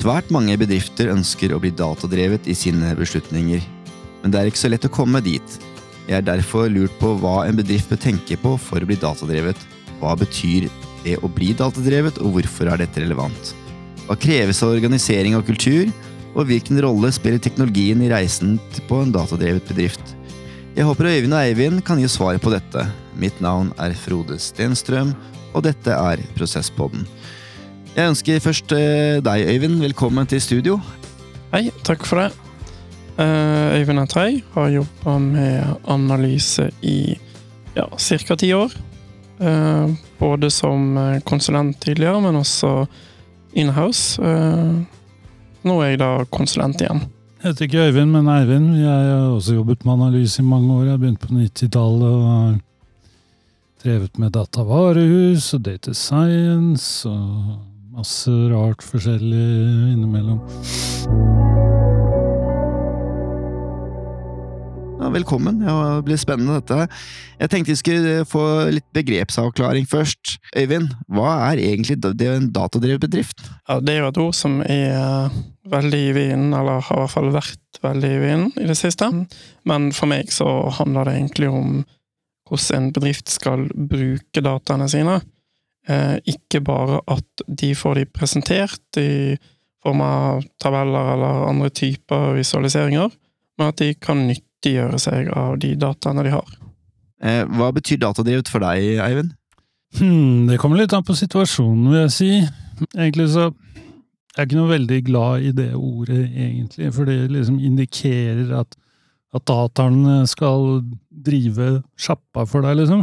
Svært mange bedrifter ønsker å bli datadrevet i sine beslutninger, men det er ikke så lett å komme dit. Jeg er derfor lurt på hva en bedrift bør tenke på for å bli datadrevet. Hva betyr det å bli datadrevet, og hvorfor er dette relevant? Hva kreves av organisering og kultur, og hvilken rolle spiller teknologien i reisen på en datadrevet bedrift? Jeg håper Øyvind og Eivind kan gi svar på dette. Mitt navn er Frode Stenstrøm, og dette er Prosesspodden. Jeg ønsker først eh, deg, Øyvind, velkommen til studio. Hei, takk for det. Eh, Øyvind Jeg har jobba med analyse i ja, ca. ti år. Eh, både som konsulent tidligere, men også inhouse. Nå er jeg da konsulent igjen. Jeg heter ikke Øyvind, men Eivind. Jeg har også jobbet med analyse i mange år. Jeg begynte på 90-tallet og har drevet med datavarehus og data science og Masse rart forskjellig innimellom. Ja, velkommen. Ja, det blir spennende, dette. Jeg tenkte vi skulle få litt begrepsavklaring først. Øyvind, hva er egentlig det en datadrevet bedrift? Ja, Det er jo et ord som er veldig i vinden, eller har i hvert fall vært veldig i vinden i det siste. Men for meg så handler det egentlig om hvordan en bedrift skal bruke dataene sine. Eh, ikke bare at de får de presentert i form av tabeller eller andre typer visualiseringer, men at de kan nyttiggjøre seg av de dataene de har. Eh, hva betyr datadrevet for deg, Eivind? Hmm, det kommer litt an på situasjonen, vil jeg si. Egentlig så jeg er ikke noe veldig glad i det ordet, egentlig, for det liksom indikerer at, at dataene skal drive sjappa for deg, liksom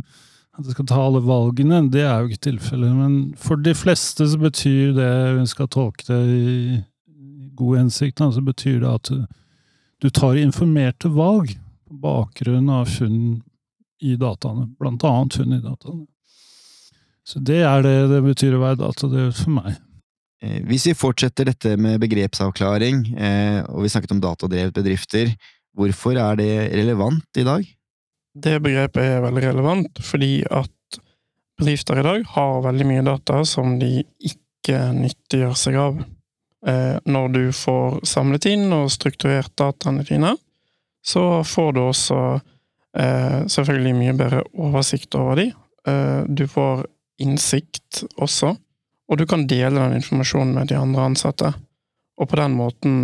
at du skal ta alle valgene, det er jo ikke tilfellet. Men for de fleste så betyr det, vi skal tolke det i god hensikt, så betyr det at du tar informerte valg på bakgrunn av funn i dataene, blant annet funn i dataene. Så det er det det betyr å være datadrevet for meg. Eh, hvis vi fortsetter dette med begrepsavklaring, eh, og vi snakket om datadrevet bedrifter, hvorfor er det relevant i dag? Det begrepet er veldig relevant, fordi at bedrifter i dag har veldig mye data som de ikke nyttiggjør seg av. Eh, når du får samlet inn og strukturert dataene dine, så får du også eh, selvfølgelig mye bedre oversikt over de. Eh, du får innsikt også, og du kan dele den informasjonen med de andre ansatte. Og på den måten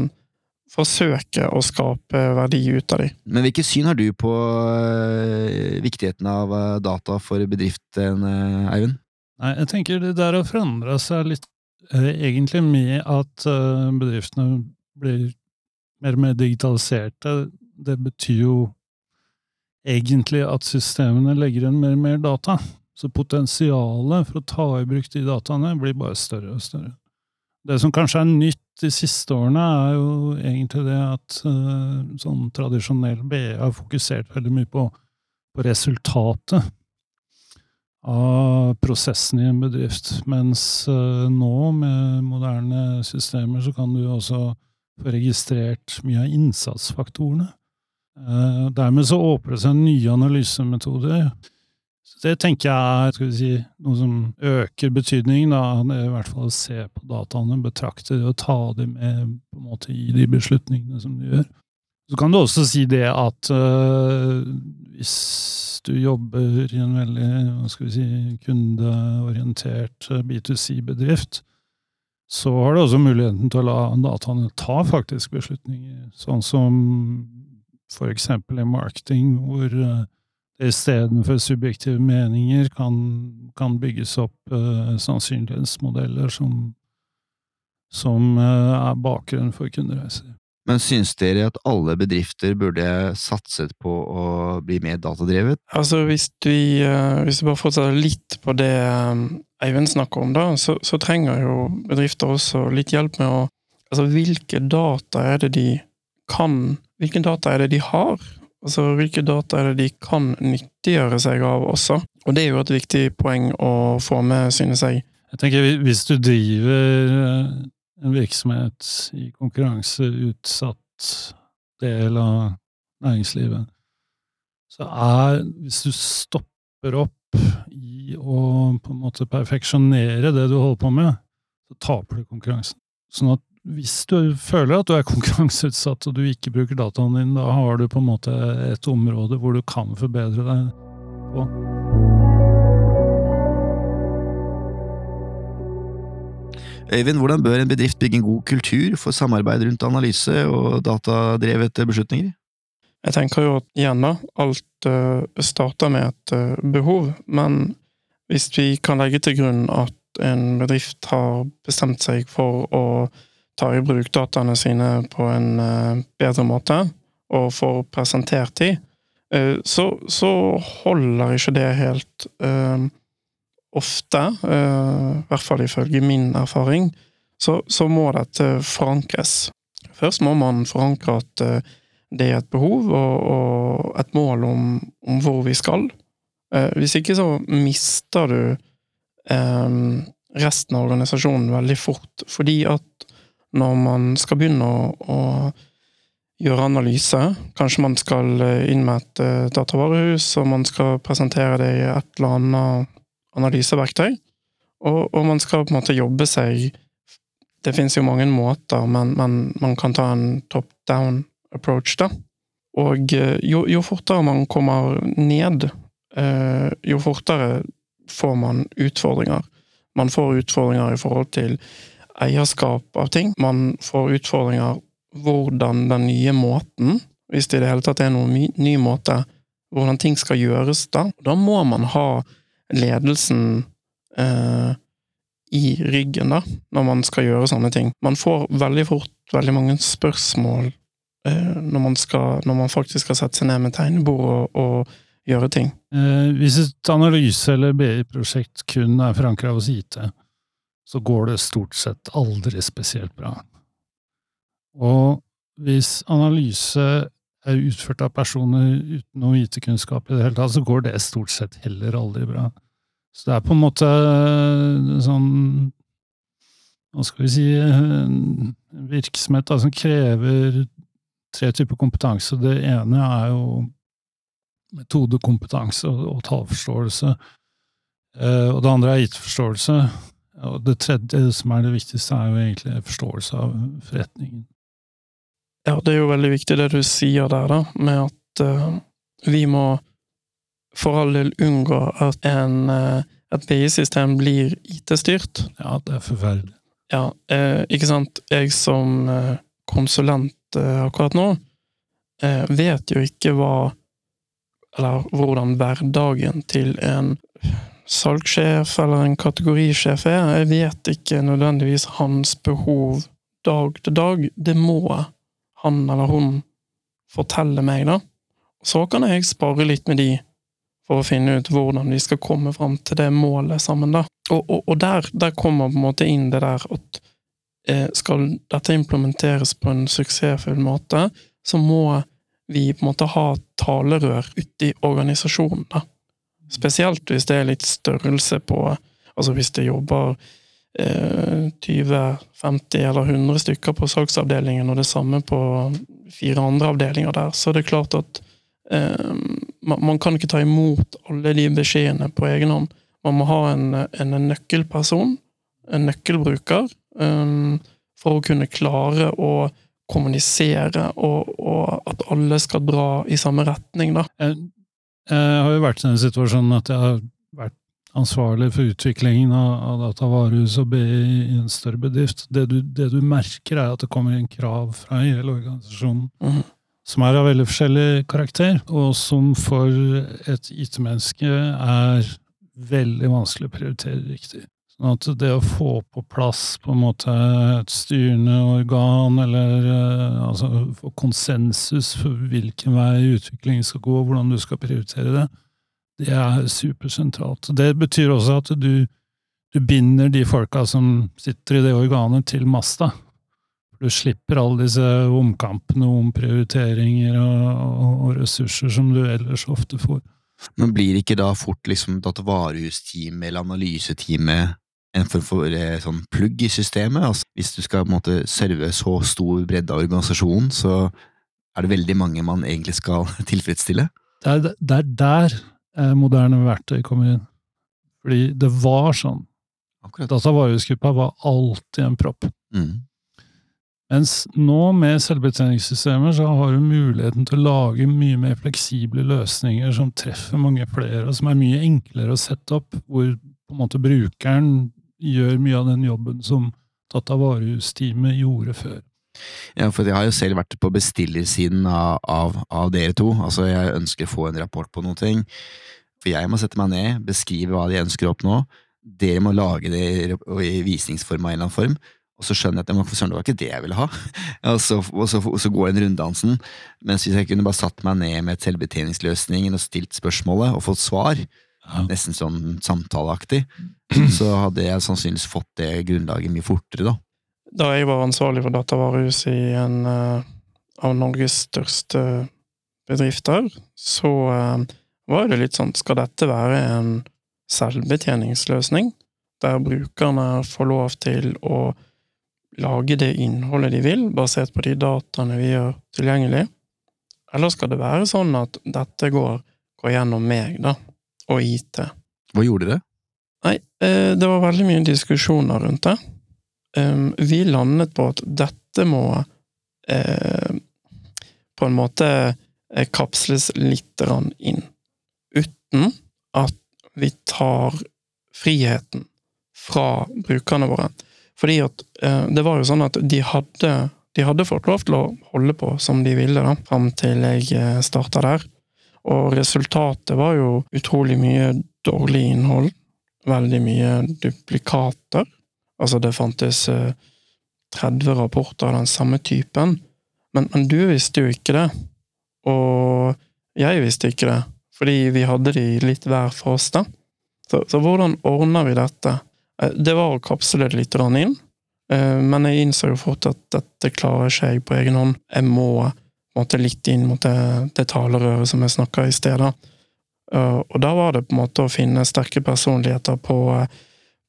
forsøke å skape verdi ut av dem. Men hvilket syn har du på uh, viktigheten av uh, data for bedriften, uh, Eivind? Nei, jeg tenker det der har forandra seg litt, egentlig med at bedriftene blir mer og mer digitaliserte. Det betyr jo egentlig at systemene legger igjen mer og mer data. Så potensialet for å ta i bruk de dataene blir bare større og større. Det som kanskje er nytt de siste årene, er jo egentlig det at uh, sånn tradisjonell BE har fokusert veldig mye på, på, resultatet av prosessen i en bedrift. Mens uh, nå, med moderne systemer, så kan du også få registrert mye av innsatsfaktorene. Uh, dermed så åpner det seg nye analysemetoder det tenker jeg er si, noe som øker betydningen. Da. I hvert fall å se på dataene, betrakte det og ta dem med på en måte i de beslutningene som du gjør. Så kan du også si det at øh, hvis du jobber i en veldig hva skal vi si, kundeorientert øh, B2C-bedrift, så har du også muligheten til å la dataene ta faktisk beslutninger, sånn som for eksempel i marketing, hvor uh, istedenfor subjektive meninger kan, kan bygges opp uh, sannsynlighetsmodeller som, som uh, er bakgrunnen for kundereiser. Men syns dere at alle bedrifter burde satset på å bli mer datadrevet? Altså, hvis vi, uh, hvis vi bare fortsetter litt på det Eivind snakker om, da, så, så, trenger jo bedrifter også litt hjelp med å Altså, hvilke data er det de kan Hvilken data er det de har? Altså hvilke data er det de kan nyttiggjøre seg av også? Og det er jo et viktig poeng å få med, synes jeg. Jeg tenker hvis du driver eh, en virksomhet i konkurranseutsatt del av næringslivet, så er Hvis du stopper opp i å på en måte perfeksjonere det du holder på med, så taper du konkurransen. Sånn at hvis du føler at du er konkurranseutsatt og du ikke bruker dataen din, da har du på en måte et område hvor du kan forbedre deg på. Øyvind, hvordan bør en bedrift bygge en god kultur for samarbeid rundt analyse og datadrevet beslutninger? Jeg tenker jo at gjerne alt uh, starter med et uh, behov, men hvis vi kan legge til grunn at en bedrift har bestemt seg for å ta i bruk dataene sine på en uh, bedre måte, og får presentert de, så, så, holder ikke det helt ofte, i hvert fall ifølge min erfaring, så, så må dette forankres. Først må man forankre at det er et behov og, og et mål om, om, hvor vi skal. Eh, hvis ikke så mister du eh, resten av organisasjonen veldig fort, fordi at når man skal begynne å, å gjøre analyse, kanskje man skal inn med et uh, datavarehus, og man skal presentere det i et eller annet analyseverktøy, og, og man skal på en måte jobbe seg Det finnes jo mange måter, men, men man kan ta en top down approach, da. Og eh, jo, jo fortere man kommer ned, eh, jo fortere får man utfordringer. Man får utfordringer i forhold til eierskap av ting. Man får utfordringer hvordan den nye måten, hvis det i det hele tatt er noen ny måte, hvordan ting skal gjøres da. Da må man ha ledelsen eh, i ryggen, da, når man skal gjøre sånne ting. Man får veldig fort veldig mange spørsmål Eh, når man, skal, når man faktisk skal sette seg ned med tegnebord og, og gjøre ting. Eh, hvis et analyse- eller BI-prosjekt kun er forankra hos IT, så går det stort sett aldri spesielt bra. Og hvis analyse er utført av personer uten noe IT-kunnskap i det hele tatt, så går det stort sett heller aldri bra. Så det er på en måte eh, sånn Hva skal vi si virksomhet da, som krever tre typer kompetanse. Det ene er jo metodekompetanse og, og tallforståelse. Eh, og det andre er IT-forståelse. Og det tredje, som er det viktigste, er jo egentlig forståelse av forretningen. Ja, det er jo veldig viktig det du sier der, da, med at uh, vi må for all del unngå at en, uh, et BI-system blir IT-styrt. Ja, det er forferdelig. Ja, uh, ikke sant. Jeg som konsulent akkurat nå, vet jo ikke hva Eller hvordan hverdagen til en salgssjef eller en kategorisjef er. Jeg vet ikke nødvendigvis hans behov dag til dag. Det må han eller hun fortelle meg, da. Så kan jeg spare litt med de for å finne ut hvordan vi skal komme fram til det målet sammen, da. Og, og, og der, der, kommer på en måte inn det der at Eh, skal dette implementeres på en suksessfull måte, så må vi på en måte ha talerør ute i organisasjonen. Da. Spesielt hvis det er litt størrelse på Altså hvis det jobber eh, 20-50 eller 100 stykker på salgsavdelingen, og det samme på fire andre avdelinger der, så er det klart at eh, man, man, kan ikke ta imot alle de beskjedene på egen hånd. Man må ha en, en nøkkelperson, en nøkkelbruker, um, for å kunne klare å kommunisere, og, og, at alle skal dra i samme retning, da. Jeg, jeg har jo vært i den situasjonen at jeg har vært ansvarlig for utviklingen av, av datavarehus og BI i en større bedrift. Det du, det du, merker, er at det kommer en krav fra hele organisasjonen. Mm. Som er av veldig forskjellig karakter, og som for et IT-menneske er veldig vanskelig å prioritere riktig. Sånn at det å få på plass på en måte et styrende organ, eller eh, altså få konsensus for hvilken vei utviklingen skal gå, hvordan du skal prioritere det, det er supersentralt. Det betyr også at du, du binder de folka som sitter i det organet, til masta. Du slipper alle disse omkampene om prioriteringer og, og, ressurser som du ellers ofte får. Men blir ikke da fort liksom at varehusteamet eller analyseteamet en form for eh, sånn plugg i systemet. Altså, hvis du skal på en måte serve så stor bredde av organisasjonen, så er det veldig mange man egentlig skal tilfredsstille. Det er, det er der eh, moderne verktøy kommer inn. Fordi det var sånn. Akkurat. Datavarehusgruppa var alltid en propp. Mm. Mens nå med selvbetjeningssystemer så har du muligheten til å lage mye mer fleksible løsninger som treffer mange flere, og som er mye enklere å sette opp, hvor på en måte brukeren gjør mye av den jobben som Tata Varehus-teamet gjorde før. Ja, for jeg har jo selv vært på bestillersiden av, av, av, dere to. Altså, jeg ønsker å få en rapport på noen ting. For jeg må sette meg ned, beskrive hva de ønsker å oppnå. Dere må lage det i visningsform av en eller annen form. Og så skjønner jeg at det var ikke det jeg ville ha. Og så, og så, og så går den runddansen. Mens hvis jeg kunne bare satt meg ned med selvbetjeningsløsningen og stilt spørsmålet og fått svar, ja. nesten sånn samtaleaktig, så hadde jeg sannsynligvis fått det grunnlaget mye fortere, da. Da jeg var ansvarlig for datavarehus i en uh, av Norges største bedrifter, så uh, var det litt sånn Skal dette være en selvbetjeningsløsning, der brukerne får lov til å lage det innholdet de vil, basert på de dataene vi gjør tilgjengelig? Eller skal det være sånn at dette går, går gjennom meg, da, og IT? Hva gjorde dere? Nei, eh, det var veldig mye diskusjoner rundt det. Vi landet på at dette må eh, på en måte eh, kapsles litt inn, uten at vi tar friheten fra brukerne våre. Fordi at det var jo sånn at de hadde, de hadde fått lov til å holde på som de ville, da, fram til jeg starta der. Og resultatet var jo utrolig mye dårlig innhold. Veldig mye duplikater. Altså, det fantes eh, 30 rapporter av den samme typen. Men, men, du visste jo ikke det. Og jeg visste ikke det, fordi vi hadde de litt hver for oss, da. Så, så hvordan ordner vi dette? Eh, det var å kapsle det litt inn, eh, men jeg innså jo fort at dette klarer ikke jeg på egen hånd. Jeg må måtte litt inn mot det, det talerøret som jeg snakka i sted. da. og da var det på en måte å finne sterke personligheter på,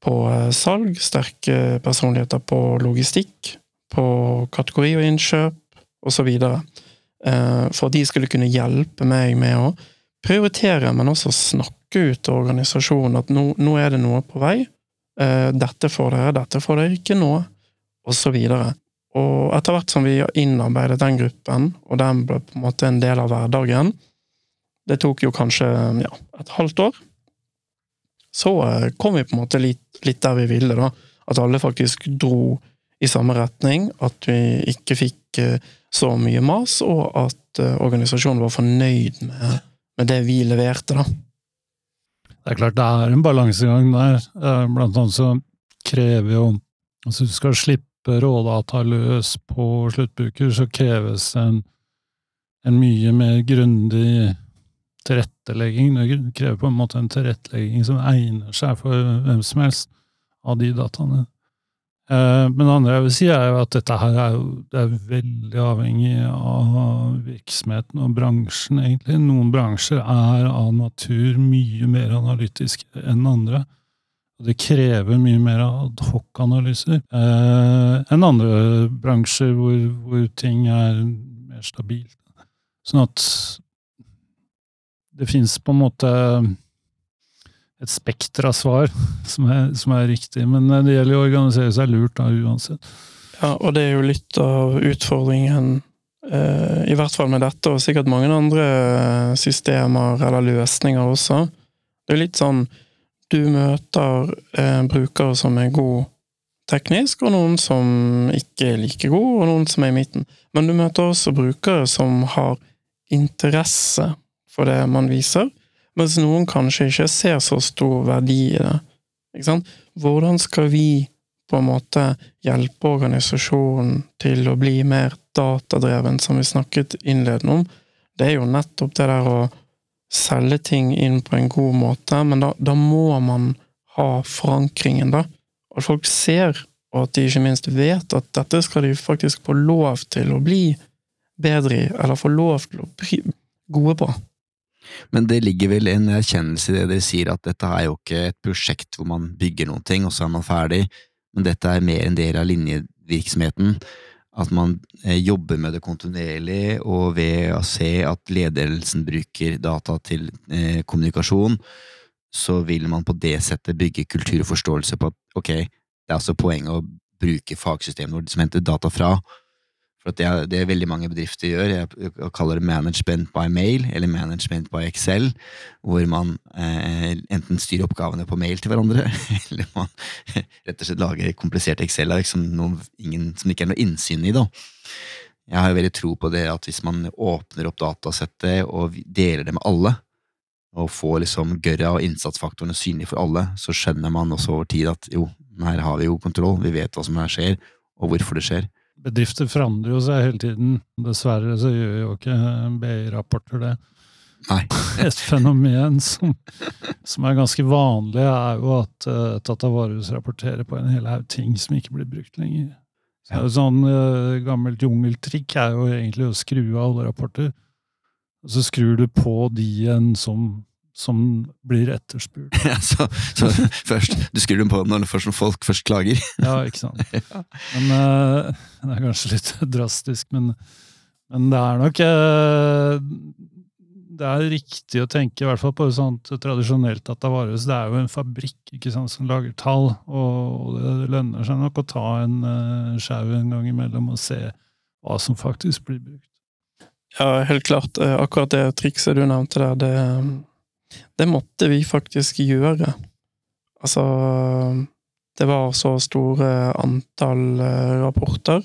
på salg, sterke personligheter på logistikk, på kategori og innkjøp, osv. For at de skulle kunne hjelpe meg med å prioritere, men også snakke ut til organisasjonen at nå, nå er det noe på vei. Eh, dette får dere, dette får dere ikke nå, og så. Og etter hvert som vi innarbeidet den gruppen, og den ble på en måte en del av hverdagen, det tok jo kanskje ja, et halvt år, så eh, kom vi på en måte litt, litt, der vi ville, da. At alle faktisk dro i samme retning, at vi ikke fikk eh, så mye mas, og at organisasjonen var fornøyd med, med det vi leverte, da. Det er klart det er en balansegang der. Eh, blant annet så krever jo Altså, du skal slippe rådata løs på sluttbruker, så kreves en, en mye mer grundig tilrettelegging. Det krever på en måte en tilrettelegging som egner seg for hvem som helst av de dataene. Eh, men det andre jeg vil si, er jo at dette her er, jo, er veldig avhengig av virksomheten og bransjen, egentlig. Noen bransjer er av natur mye mer analytiske enn andre. Og det krever mye mer adhoc-analyser eh, enn andre bransjer hvor, hvor, ting er mer stabilt. Sånn at det fins på en måte et spekter av svar som er, som er, riktig. Men eh, det gjelder å organisere seg lurt da, uansett. Ja, og det er jo litt av utfordringen, eh, i hvert fall med dette, og sikkert mange andre systemer eller løsninger også. Det er litt sånn du møter eh, brukere som er god teknisk, og noen som ikke er like god, og noen som er i midten. Men du møter også brukere som har interesse for det man viser, mens noen kanskje ikke ser så stor verdi i det. Ikke sant? Hvordan skal vi på en måte hjelpe organisasjonen til å bli mer datadreven, som vi snakket innledende om? Det er jo nettopp det der å selge ting inn på en god måte, men da, da må man ha forankringen, da. At folk ser, og at de ikke minst vet at dette skal de faktisk få lov til å bli bedre i, eller få lov til å bli gode på. Men det ligger vel en erkjennelse i det dere sier, at dette er jo ikke et prosjekt hvor man bygger noen ting, og så er man ferdig, men dette er mer en del av linjevirksomheten. At man eh, jobber med det kontinuerlig, og ved å se at ledelsen bruker data til eh, kommunikasjon, så vil man på det settet bygge kultur og forståelse på at ok, det er altså poenget å bruke fagsystemet som henter data fra, For det er det veldig mange bedrifter gjør. Jeg, kaller det management by mail eller management by Excel, hvor man eh, enten styrer oppgavene på mail til hverandre, eller man rett og slett lager kompliserte Excel-ark som, som det ikke er noe innsyn i. da. Jeg har veldig tro på det at hvis man åpner opp datasettet og deler det med alle, og får liksom gørra og innsatsfaktorene synlige for alle, så skjønner man også over tid at jo, her har vi jo kontroll, vi vet hva som her skjer, og hvorfor det skjer bedrifter forandrer jo seg hele tiden. Dessverre så gjør jo ikke BI-rapporter det. Nei. Et fenomen som, som, er ganske vanlig, er jo at uh, Tatavarus rapporterer på en hel haug ting som ikke blir brukt lenger. Så ja. Sånn uh, gammelt jungeltrikk er jo egentlig å skru av alle rapporter, og så skrur du på de igjen som som blir etterspurt. Ja, så, så, først, Du skrur dem på når først, folk først klager? ja, ikke sant. Men uh, Det er kanskje litt drastisk, men, men det er nok uh, Det er riktig å tenke, i hvert fall på et sånt tradisjonelt datavarehus. Det er jo en fabrikk ikke sant, som lager tall, og det lønner seg nok å ta en uh, sjau en gang imellom og se hva som faktisk blir brukt. Ja, helt klart. Akkurat det trikset du nevnte der, det det måtte vi faktisk gjøre. Altså Det var så store antall eh, rapporter,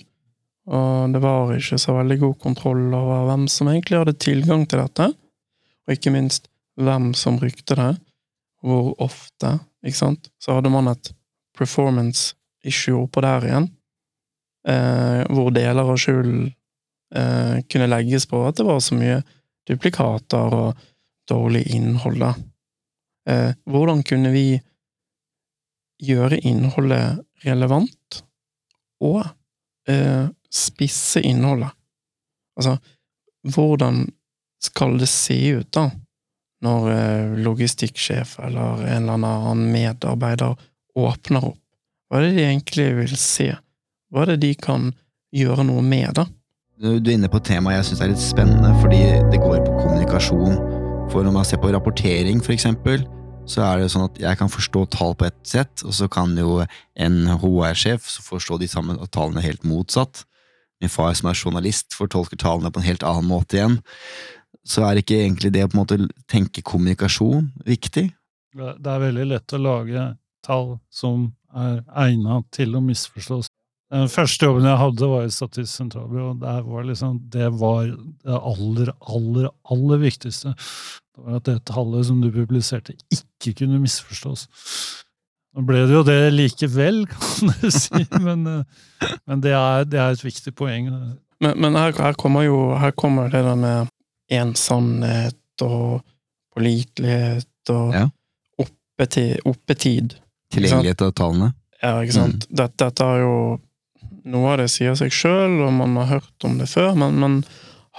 og det var ikke så veldig god kontroll over hvem som egentlig hadde tilgang til dette, og ikke minst hvem som brukte det, hvor ofte, ikke sant. Så hadde man et performance issue oppå der igjen, eh, hvor deler av skylden eh, kunne legges på at det var så mye duplikater og dårlig innhold, da. Eh, hvordan kunne vi gjøre innholdet relevant, og eh, spisse innholdet? Altså, hvordan skal det se ut, da, når eh, logistikksjef eller en eller annen medarbeider åpner opp? Hva er det de egentlig vil se? Hva er det de kan gjøre noe med, da? Du er inne på et tema jeg syns er litt spennende, fordi det går på kommunikasjon for når man ser på rapportering, eksempel, så er det sånn at jeg kan forstå tall på ett sett, og så kan jo en HR-sjef forstå de samme tallene helt motsatt. Min far som er journalist, fortolker tallene på en helt annen måte igjen. Så er ikke egentlig det å på en måte tenke kommunikasjon viktig? Det er veldig lett å lage tall som er egnet til å misforstås. Den første jobben jeg hadde, var i Statistisk sentralbyrå. Der var liksom, det var det aller, aller, aller viktigste. Det var at det tallet som du publiserte, ikke kunne misforstås. Nå ble det jo det likevel, kan du si, men, eh, men det, er, det, er, et viktig poeng. Men, men her, her, kommer jo her kommer det der med ensomhet og pålitelighet og ja. oppetid. oppetid Tilgjengelighet av tallene? Ja, ikke sant. Mm. Dette, dette er jo noe av det sier seg sjøl, og man har hørt om det før, men, men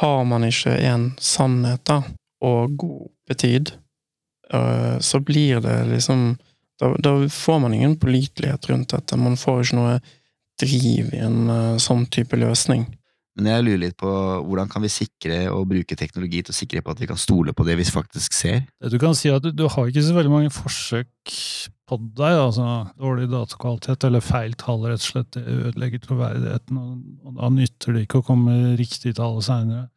har man ikke en sannhet da, og god oppetid, øh, så blir det liksom da, da, får man ingen pålitelighet rundt dette. Man får ikke noe driv i en øh, sånn type løsning. Men jeg lurer litt på hvordan kan vi sikre og bruke teknologi til å sikre på at vi kan stole på det vi faktisk ser? Du kan si at du, du har ikke så veldig mange forsøk på deg. altså Dårlig datakvalitet eller feil tall, rett og slett. Det ødelegger troverdigheten, og, og da nytter det ikke å komme med riktige tall seinere.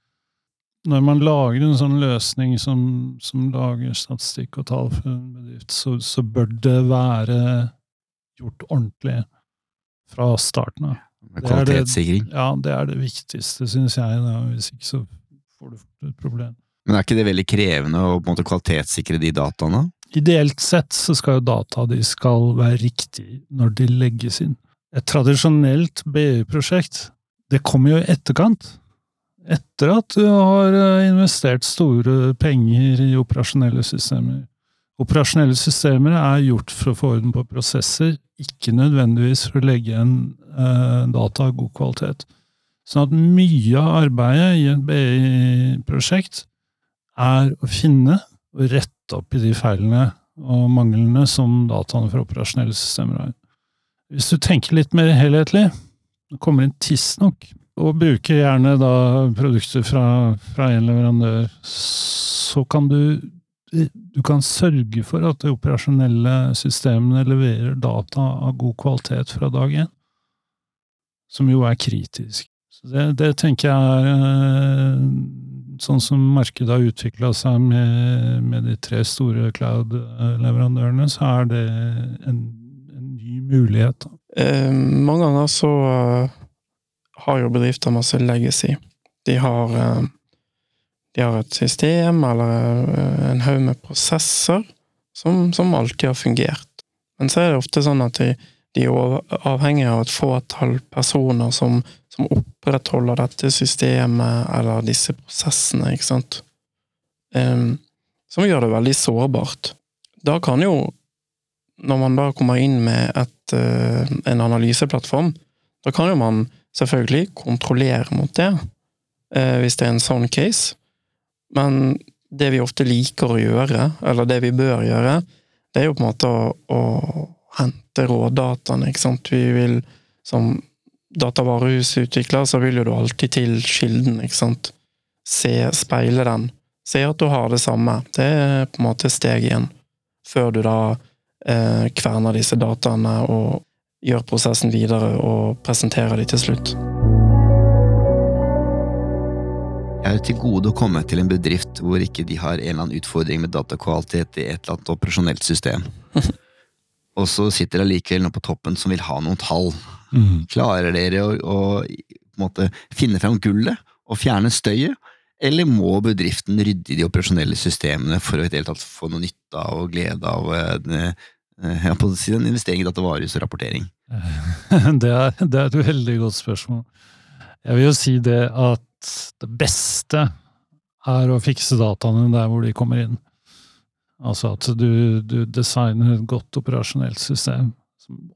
Når man lager en sånn løsning som, som lager statistikk og tall for en bedrift, så, så bør det være gjort ordentlig fra starten av. Kvalitetssikring. ja, det er det viktigste, syns jeg. Da. Hvis ikke så får du et problem. Men er ikke det veldig krevende å på en måte kvalitetssikre de dataene? Ideelt sett så skal jo data de skal være riktig når de legges inn. Et tradisjonelt BU-prosjekt, det kommer jo i etterkant. Etter at du har eh, investert store penger i operasjonelle systemer. Operasjonelle systemer er gjort for å få orden på prosesser, ikke nødvendigvis for å legge igjen eh, data av god kvalitet. Sånn at mye av arbeidet i et BI-prosjekt er å finne og rette opp i de feilene og manglene som dataene fra operasjonelle systemer har. Hvis du tenker litt mer helhetlig, det kommer inn tidsnok, og bruker gjerne da produkter fra, fra en leverandør, så kan du du kan sørge for at de operasjonelle systemene leverer data av god kvalitet fra dag én, som jo er kritisk. Det, det tenker jeg er eh, sånn som markedet har utvikla seg med, med, de tre store cloud-leverandørene, så er det en, en ny mulighet. Eh, mange ganger så har jo bedrifter masse legacy. De har, uh, de har et system eller uh, en haug med prosesser som, som, alltid har fungert. Men så er det ofte sånn at de, de er avhengig av et fåtall personer som, som, opprettholder dette systemet eller disse prosessene, ikke sant, um, som gjør det veldig sårbart. Da kan jo, når man da kommer inn med et, uh, en analyseplattform, da kan jo man selvfølgelig kontrollere mot det, uh, hvis det er en sånn case, men det vi ofte liker å gjøre, eller det vi bør gjøre, det er jo på en måte å, å hente rådataene, ikke sant. Vi vil, som datavarehusutvikler, så vil jo du alltid til kilden, ikke sant. Se, speile den. Se at du har det samme. Det er på en måte steg igjen. Før du da eh, kverner disse dataene og gjør prosessen videre og presenterer de til slutt. Jeg har til gode å komme til en bedrift hvor ikke de har en eller annen utfordring med datakvalitet i et eller annet operasjonelt system. og så sitter det allikevel noen på toppen som vil ha noen tall. Mm. Klarer dere å, å måte, finne fram gullet og fjerne støyet, eller må bedriften rydde i de operasjonelle systemene for å i det hele tatt få noe nytte av og glede av eh, på å si, en investering i datavarehus og rapportering? Det er, det er et veldig godt spørsmål. Jeg vil jo si det at det beste er å fikse dataene der hvor de kommer inn. Altså at du, du designer et godt operasjonelt system.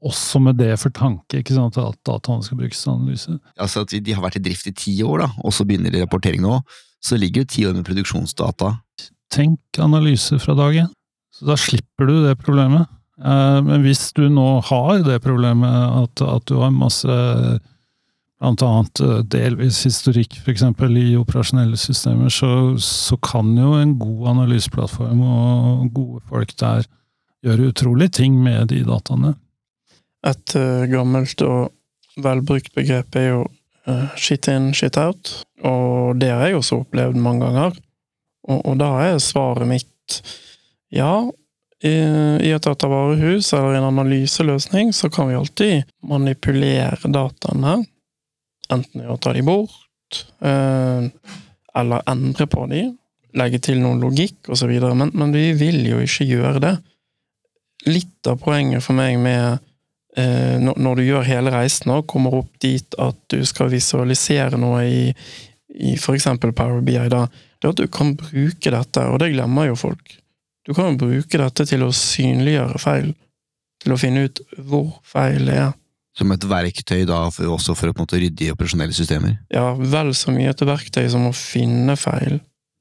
Også med det for tanke, ikke sant, at dataene skal brukes til analyse. Altså at De har vært i drift i ti år, da, og så begynner de rapportering nå. Så ligger jo ti år med produksjonsdata. Tenk analyse fra dag én. Så da slipper du det problemet. Eh, men hvis du nå har det problemet at, at du har masse blant annet eh, delvis historikk, f.eks. i operasjonelle systemer, så, så, kan jo en god analyseplattform og gode folk der gjøre utrolige ting med de dataene. Et uh, gammelt og velbrukt begrep er jo uh, shit in, shit out, og det har jeg også opplevd mange ganger. Og, og da er svaret mitt ja, i, i et datavarehus eller en analyseløsning så kan vi alltid manipulere dataene Enten å ta de bort, eh, eller endre på de, legge til noe logikk osv., men, men vi vil jo ikke gjøre det. Litt av poenget for meg med eh, når du gjør hele reisen og kommer opp dit at du skal visualisere noe i, i f.eks. Power BI, det er at du kan bruke dette, og det glemmer jo folk. Du kan jo bruke dette til å synliggjøre feil, til å finne ut hvor feil det er. Som et verktøy da, for, også for å på en måte rydde i operasjonelle systemer? Ja, vel så mye et verktøy som å finne feil,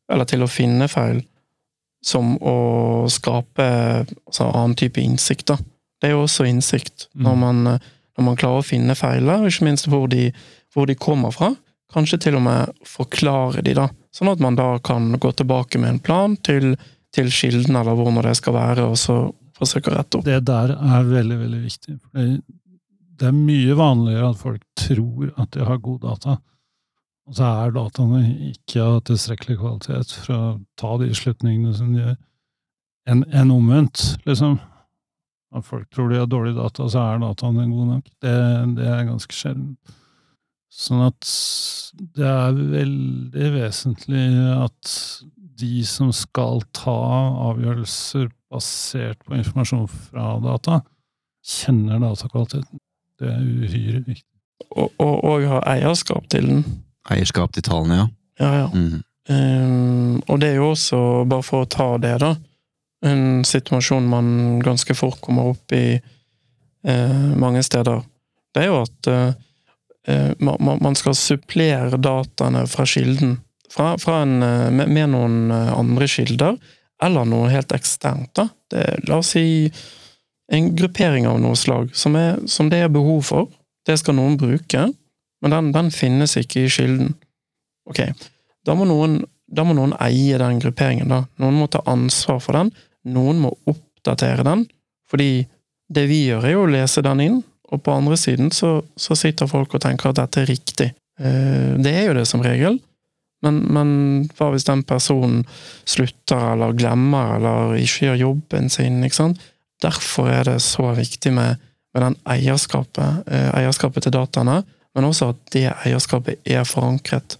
eller til å finne feil, som å skape altså, annen type innsikt, da. Det er jo også innsikt, mm. når, man, når, man, klarer å finne feiler, ikke minst hvor de, hvor de kommer fra. Kanskje til og med forklare de, da. Sånn at man da kan gå tilbake med en plan til, til kilden, eller hvor det skal være, og så forsøke å rette opp. Det der er veldig, veldig viktig. for det er mye vanligere at folk tror at de har god data, og så er dataene ikke av tilstrekkelig kvalitet for å ta de slutningene som de gjør, enn en omvendt, liksom. At folk tror de har dårlig data, så er dataene gode nok. Det, det er ganske sjelden. Sånn at det er veldig vesentlig at de som skal ta avgjørelser basert på informasjon fra data, kjenner datakvaliteten. Det er uhyre viktig. Og, og, og ha eierskap til den. Eierskap til tallene, ja. Ja, ja. Mm. Um, og det er jo også, bare for å ta det, da, en situasjon man ganske fort kommer opp i uh, mange steder. Det er jo at uh, man, man, skal supplere dataene fra kilden. Fra, fra en, med, med, noen andre kilder, eller noe helt eksternt. da. Det, la oss si en gruppering av noe slag som, er, som, det er behov for. Det skal noen bruke, men den, den finnes ikke i kilden. Ok, da må, noen, da må noen eie den grupperingen, da. Noen må ta ansvar for den. Noen må oppdatere den, fordi det vi gjør, er jo å lese den inn, og på andre siden så, så sitter folk og tenker at dette er riktig. Eh, det er jo det som regel, men, men hva hvis den personen slutter eller glemmer eller ikke gjør jobben sin? ikke sant? Derfor er det så viktig med, med den eierskapet, eh, eierskapet til dataene, men også at det eierskapet er forankret.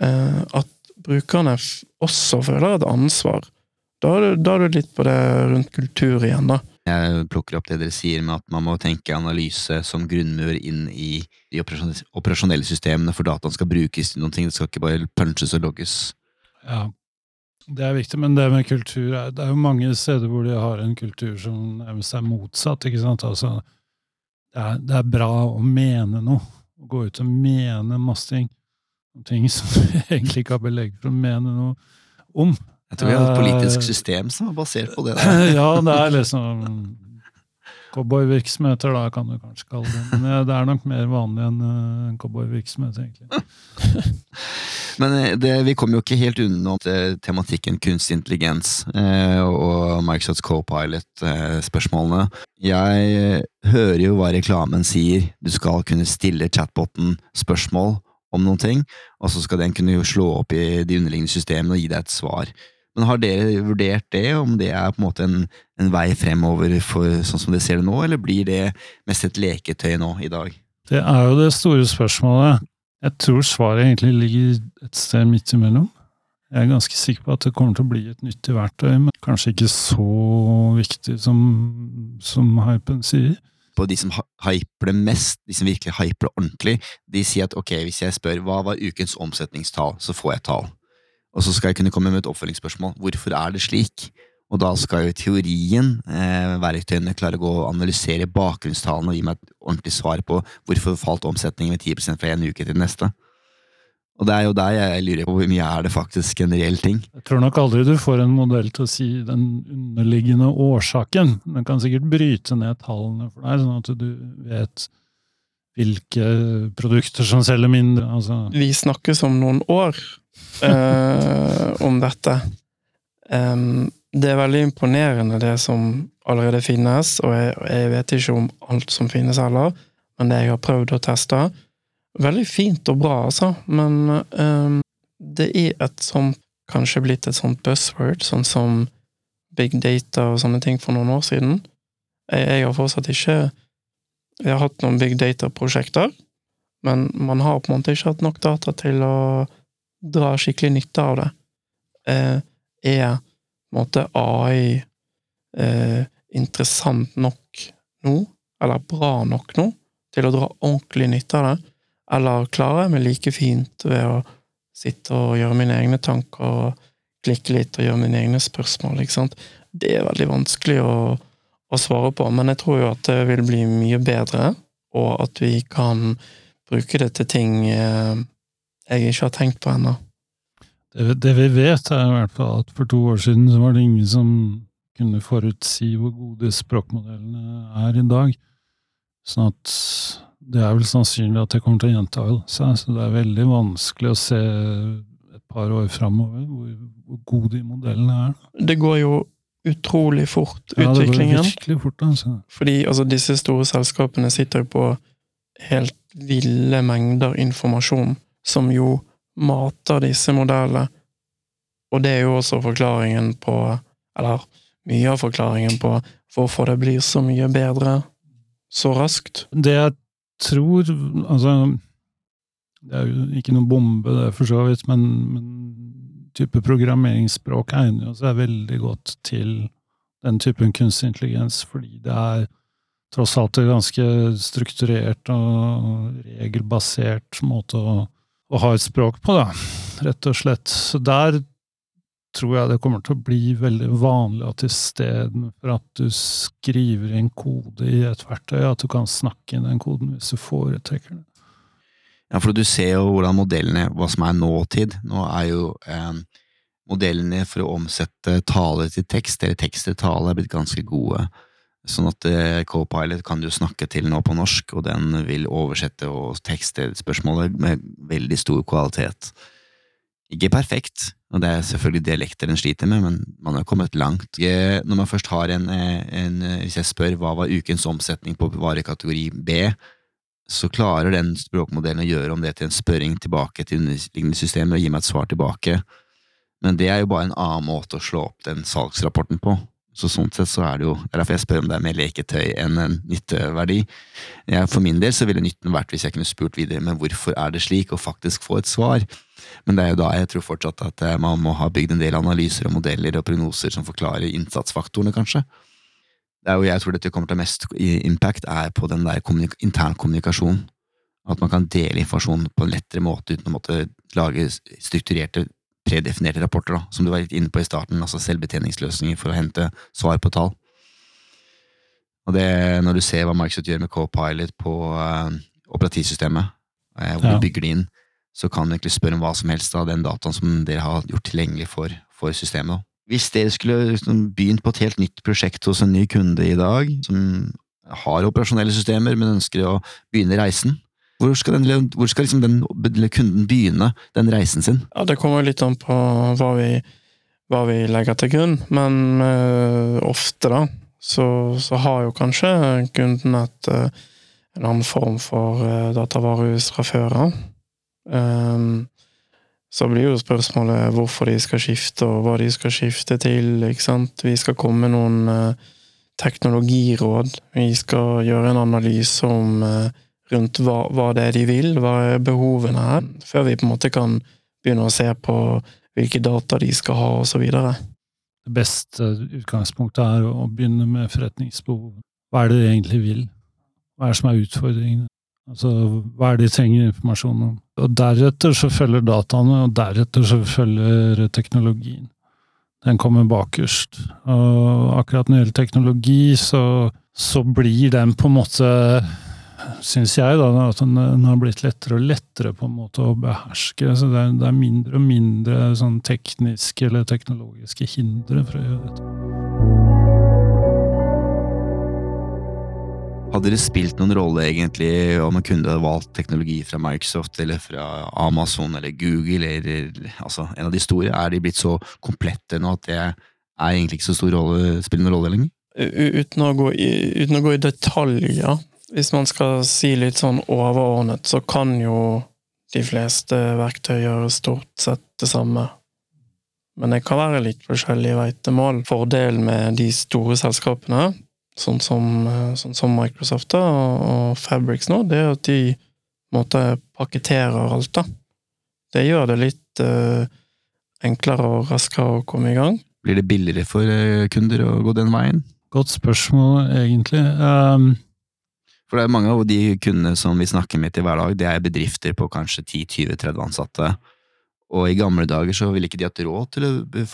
Eh, at brukerne også føler et ansvar. Da er du, da er du litt på det rundt kultur igjen, da. Jeg plukker opp det dere sier med at man må tenke analyse som grunnmur inn i de operasjonelle systemene, for dataen skal brukes til noen ting, det skal ikke bare punches og logges. Ja, det er viktig, men det med kultur Det er jo mange steder hvor de har en kultur som nærmest er motsatt, ikke sant? Altså, det er, det er bra å mene noe. Å gå ut og mene masse ting. Ting som du egentlig ikke har belegg for å mene noe om. Jeg tror vi har et politisk Eh, system som er basert på det. Der. ja, det er liksom Cowboyvirksomheter, da, kan du kanskje kalle det. Men eh, det er nok mer vanlig enn uh, cowboyvirksomhet, egentlig. Men eh, det, vi kommer jo ikke helt unna eh, tematikken kunstig intelligens eh, og Microsofts co-pilot-spørsmålene. Jeg eh, hører jo hva reklamen sier. Du skal kunne stille chatboten spørsmål om noen ting, og så skal den kunne slå opp i de underliggende systemene og gi deg et svar. Men har dere vurdert det, om det er på en måte en, en vei fremover for sånn som dere ser det nå, eller blir det mest et leketøy nå i dag? Det er jo det store spørsmålet. Jeg tror svaret egentlig ligger et sted midt imellom. Jeg er ganske sikker på at det kommer til å bli et nyttig verktøy, men kanskje ikke så viktig som, som hypen sier. på de som hyper det mest, de som virkelig hyper det ordentlig, de sier at ok, hvis jeg spør hva var ukens omsetningstall, så får jeg tall. Og så skal jeg kunne komme med et oppfølgingsspørsmål. Hvorfor er det slik? Og da skal jo teorien eh, verktøyene klare å gå og analysere bakgrunnstallene og gi meg et ordentlig svar på hvorfor falt omsetningen med 10% fra en uke til den neste. Og det er jo der jeg lurer på hvor mye er det faktisk en reell ting. Jeg tror nok aldri du får en modell til å si den underliggende årsaken. Den kan sikkert bryte ned tallene for deg, sånn at du vet hvilke produkter som selger mindre. Altså, Vi snakkes om noen år eh, om dette. Um, det er veldig imponerende det som allerede finnes, og jeg, jeg vet ikke om alt som finnes heller, men det jeg har prøvd å teste Veldig fint og bra, altså, men um, det er et sånt Kanskje blitt et sånt buzzword, sånn som big data og sånne ting for noen år siden. Jeg, jeg har fortsatt ikke Jeg har hatt noen big data-prosjekter, men man har på en måte ikke hatt nok data til å dra skikkelig nytte av det. Eh, er på en måte AI eh, interessant nok nå, eller bra nok nå, til å dra ordentlig nytte av det? Eller klarer jeg meg like fint ved å sitte og gjøre mine egne tanker og klikke litt og gjøre mine egne spørsmål? ikke sant? Det er veldig vanskelig å, å svare på, men jeg tror jo at det vil bli mye bedre, og at vi kan bruke det til ting eh, jeg ikke har tenkt på ennå. det, det vi vet, er i hvert fall at for to år siden så var det ingen som kunne forutsi hvor gode språkmodellene er i dag. Sånn at det er vel sannsynlig at det kommer til å gjenta seg, så det er veldig vanskelig å se et par år framover hvor, hvor gode de modellene er. Det går jo utrolig fort, Ja, det går virkelig fort, altså. Fordi altså, disse store selskapene sitter jo på helt ville mengder informasjon, som jo mater disse modellene. Og det er jo også forklaringen på Eller mye av forklaringen på hvorfor det blir så mye bedre så raskt. Det jeg tror Altså, det er jo ikke noen bombe, det, for så vidt, men, men type programmeringsspråk egner jo seg veldig godt til den typen kunstig intelligens, fordi det er tross alt en ganske strukturert og regelbasert måte å, å ha et språk på, da, rett og slett. Så der tror jeg det kommer til å bli veldig vanlig at istedenfor at du skriver inn kode i et verktøy, at du kan snakke inn den koden hvis du foretrekker det. Ja, for du ser jo hvordan modellene, hva som er nåtid. Nå er jo eh, modellene for å omsette tale til tekst, eller tekst til tale, er blitt ganske gode. Sånn at eh, Copilot kan du snakke til nå på norsk, og den vil oversette og tekste spørsmålet med veldig stor kvalitet. Ikke perfekt, og det er selvfølgelig dialekter den sliter med, men man har kommet langt. Eh, Når man først har en, eh, en Hvis jeg spør hva var ukens omsetning på varekategori B, så klarer den språkmodellen å gjøre om det til en spørring tilbake til underliggende systemer og gi meg et svar tilbake. Men det er jo bare en annen måte å slå opp den salgsrapporten på. Så sånn sett så er det jo er derfor jeg spør om det er mer leketøy enn en nytteverdi. Jeg, for min del så ville nytten vært hvis jeg kunne spurt videre men hvorfor er det slik, og faktisk få et svar. Men det er jo da jeg tror fortsatt at eh, man må ha bygd en del analyser og modeller og prognoser som forklarer innsatsfaktorene, kanskje. Det er jo jeg tror dette kommer til mest impact, er på den der kommunik intern kommunikasjonen. At man kan dele informasjon på en lettere måte uten å måtte lage strukturerte predefinerte rapporter, da, som du var litt inne på i starten, altså selvbetjeningsløsninger for å hente svar på tall. Og det, når du ser hva Microsoft gjør med Copilot på uh, operativsystemet, uh, hvor ja. du bygger det inn, så kan du egentlig spørre om hva som helst av den dataen som dere har gjort tilgjengelig for, for systemet. Hvis dere skulle liksom, begynt på et helt nytt prosjekt hos en ny kunde i dag, som har operasjonelle systemer, men ønsker å begynne reisen, hvor skal, den, hvor skal liksom den, kunden begynne den reisen sin? Ja, Det kommer litt an på hva vi, hva vi legger til grunn, men uh, ofte da, så, så, har jo kanskje kunden et, uh, en annen form for uh, datavarehus fra før av. Um, så blir jo spørsmålet hvorfor de skal skifte, og hva de skal skifte til. ikke sant? Vi skal komme med noen teknologiråd. Vi skal gjøre en analyse om rundt hva, hva, det er de vil, hva er behovene er, før vi på en måte kan begynne å se på hvilke data de skal ha, osv. Det beste utgangspunktet er å begynne med forretningsbehov. Hva er det de egentlig vil? Hva er det som er utfordringene? Altså, hva er det de trenger informasjon om? Og deretter så følger dataene, og deretter så følger teknologien. Den kommer bakerst. Og akkurat når det gjelder teknologi, så, så blir den på en måte syns jeg, da, at den, har blitt lettere og lettere på en måte å beherske. så Det er, det er mindre og mindre sånn tekniske eller teknologiske hindre for å gjøre dette. Hadde det spilt noen rolle egentlig om man kunne valgt teknologi fra Microsoft eller fra Amazon eller Google eller altså, en av de store? Er de blitt så komplette nå at det er egentlig ikke så stor rolle, spiller noen rolle lenger? Uten å, gå i, uten å gå i detaljer hvis man skal si litt sånn overordnet, så kan jo de fleste verktøy gjøre stort sett det samme. Men det kan være litt forskjellige veitemål. Fordelen med de store selskapene, sånn som, sånn som Microsoft da, og Fabrics nå, det er at de måte, pakketterer alt, da. Det gjør det litt uh, enklere og raskere å komme i gang. Blir det billigere for uh, kunder å gå den veien? Godt spørsmål, egentlig. Um, for det er mange av de kundene som vi snakker med til hver dag, det er bedrifter på kanskje 10-20-30 ansatte. Og i gamle dager så ville ikke de hatt råd til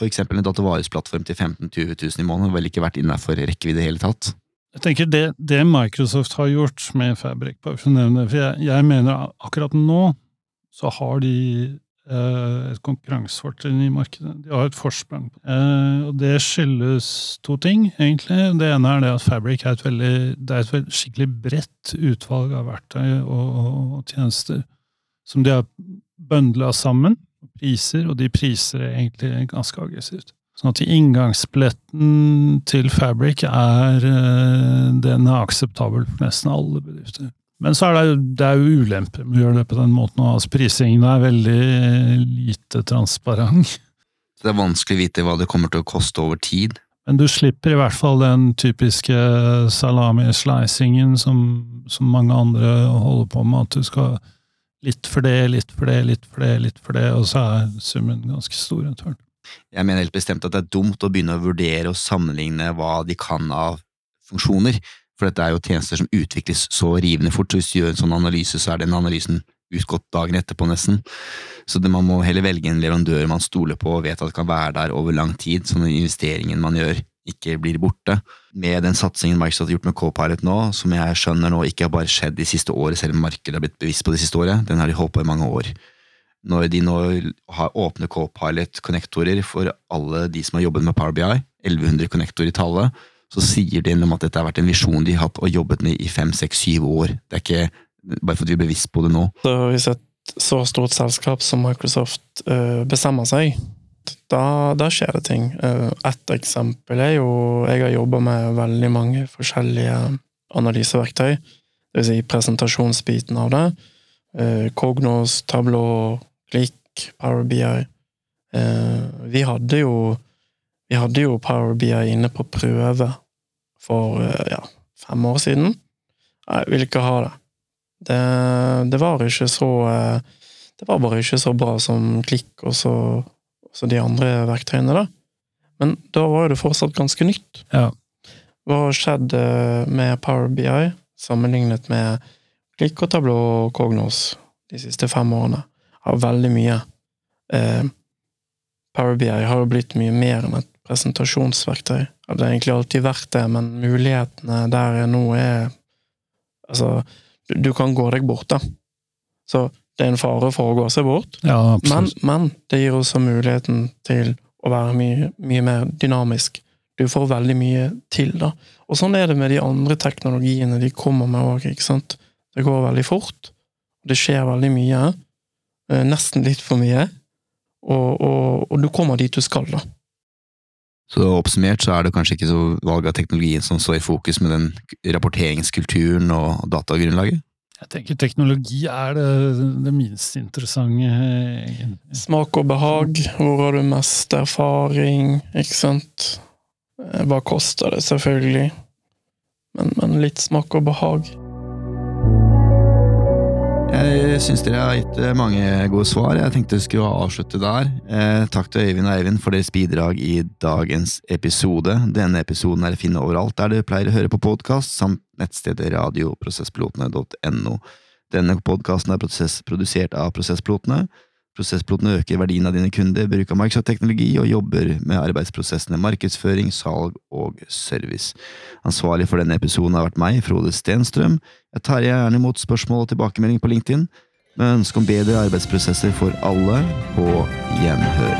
eksempel en datavaresplattform til 15 000-20 000 i måneden. Ville ikke vært innafor rekkevidde i det hele tatt. Jeg tenker det, det, Microsoft har gjort med Fabric, for jeg, jeg mener akkurat nå så har de et konkurransefortrinn i markedet. De har et forsprang. Eh, og det skyldes to ting, egentlig. Det ene er det at Fabric er et, veldig, er et skikkelig bredt utvalg av verktøy og, og tjenester som de har bøndla sammen. Priser, og de priser er egentlig ganske aggressivt. Sånn at inngangsbilletten til Fabric er eh, den er akseptabel for nesten alle bedrifter. Men så er det, det er jo ulemper med å gjøre det på den måten. Altså, prisingen er veldig lite transparent. Så det er vanskelig å vite hva det kommer til å koste over tid? Men du slipper i hvert fall den typiske salami-slicingen som, som, mange andre holder på med, at du skal litt for det, litt for det, litt for det, litt for det, og så er summen ganske stor etter hvert. Jeg mener helt bestemt at det er dumt å begynne å vurdere og sammenligne hva de kan av funksjoner. For dette er jo tjenester som utvikles så rivende fort, så hvis du gjør en sånn analyse, så er den analysen utgått dagen etterpå, nesten. Så det, man må heller velge en leverandør man stoler på og vet at kan være der over lang tid, så den investeringen man gjør, ikke blir borte. Med den satsingen Microsoft har gjort med Copilot nå, som jeg skjønner nå ikke har bare skjedd de siste året, selv om markedet har blitt bevisst på det siste året, den har de holdt på i mange år. Når de nå har åpne Copilot-konnektorer for alle de som har jobbet med Power BI, 1100 konnektorer i tallet, så sier de om at dette har vært en visjon de har hatt og jobbet med i fem, seks, syv år. Det er ikke bare fordi vi er bevisst på det nå. Så hvis et så stort selskap som Microsoft uh, bestemmer seg, da, da, skjer det ting. Uh, et eksempel er jo Jeg har jobba med veldig mange forskjellige analyseverktøy. det vil si presentasjonsbiten av det. Uh, Cognos, Tableau, Click, Power BI. Eh, vi hadde jo vi hadde jo Power BI inne på prøve for eh, ja, fem år siden. Jeg ville ikke ha det. Det, det var ikke så eh, Det var bare ikke så bra som Klikk og så, så de andre verktøyene, da. Men da var det fortsatt ganske nytt. Ja. Hva har skjedd eh, med Power BI sammenlignet med Klikk og Tablå og Cognos de siste fem årene? Har veldig mye. Eh, Power BI har jo blitt mye mer enn et presentasjonsverktøy. Det har egentlig alltid vært det, men mulighetene der er nå er Altså, du, du kan gå deg bort, da. Så det er en fare for å gå seg bort, Ja, men, men det gir også muligheten til å være mye, mye mer dynamisk. Du får veldig mye til, da. Og sånn er det med de andre teknologiene de kommer med òg, ikke sant. Det går veldig fort. Det skjer veldig mye. eh, Nesten litt for mye. Og, og, og du kommer dit du skal, da. Så oppsummert så er det kanskje ikke så valg av teknologien som står i fokus med den rapporteringskulturen og datagrunnlaget? Jeg tenker teknologi er det, det minst interessante, egentlig. Smak og behag. Hvor har du mest erfaring? Ikke sant? Hva koster det, selvfølgelig? Men, men litt smak og behag. Jeg syns dere har gitt eh, mange gode svar. Jeg tenkte jeg skulle avslutte der. Eh, takk til Øyvind og Eivind for deres bidrag i dagens episode. Denne episoden er å finne overalt der du pleier å høre på podkast, samt nettstedet radioprosesspilotene.no. Denne podkasten er produsert av Prosesspilotene. Prosesspilotene øker verdien av dine kunder, bruk av Microsoft-teknologi og jobber med arbeidsprosessene markedsføring, salg og service. Ansvarlig for denne episoden har vært meg, Frode Stenstrøm. Jeg tar gjerne imot spørsmål og tilbakemelding på LinkedIn, med ønske om bedre arbeidsprosesser for alle, på gjenhør.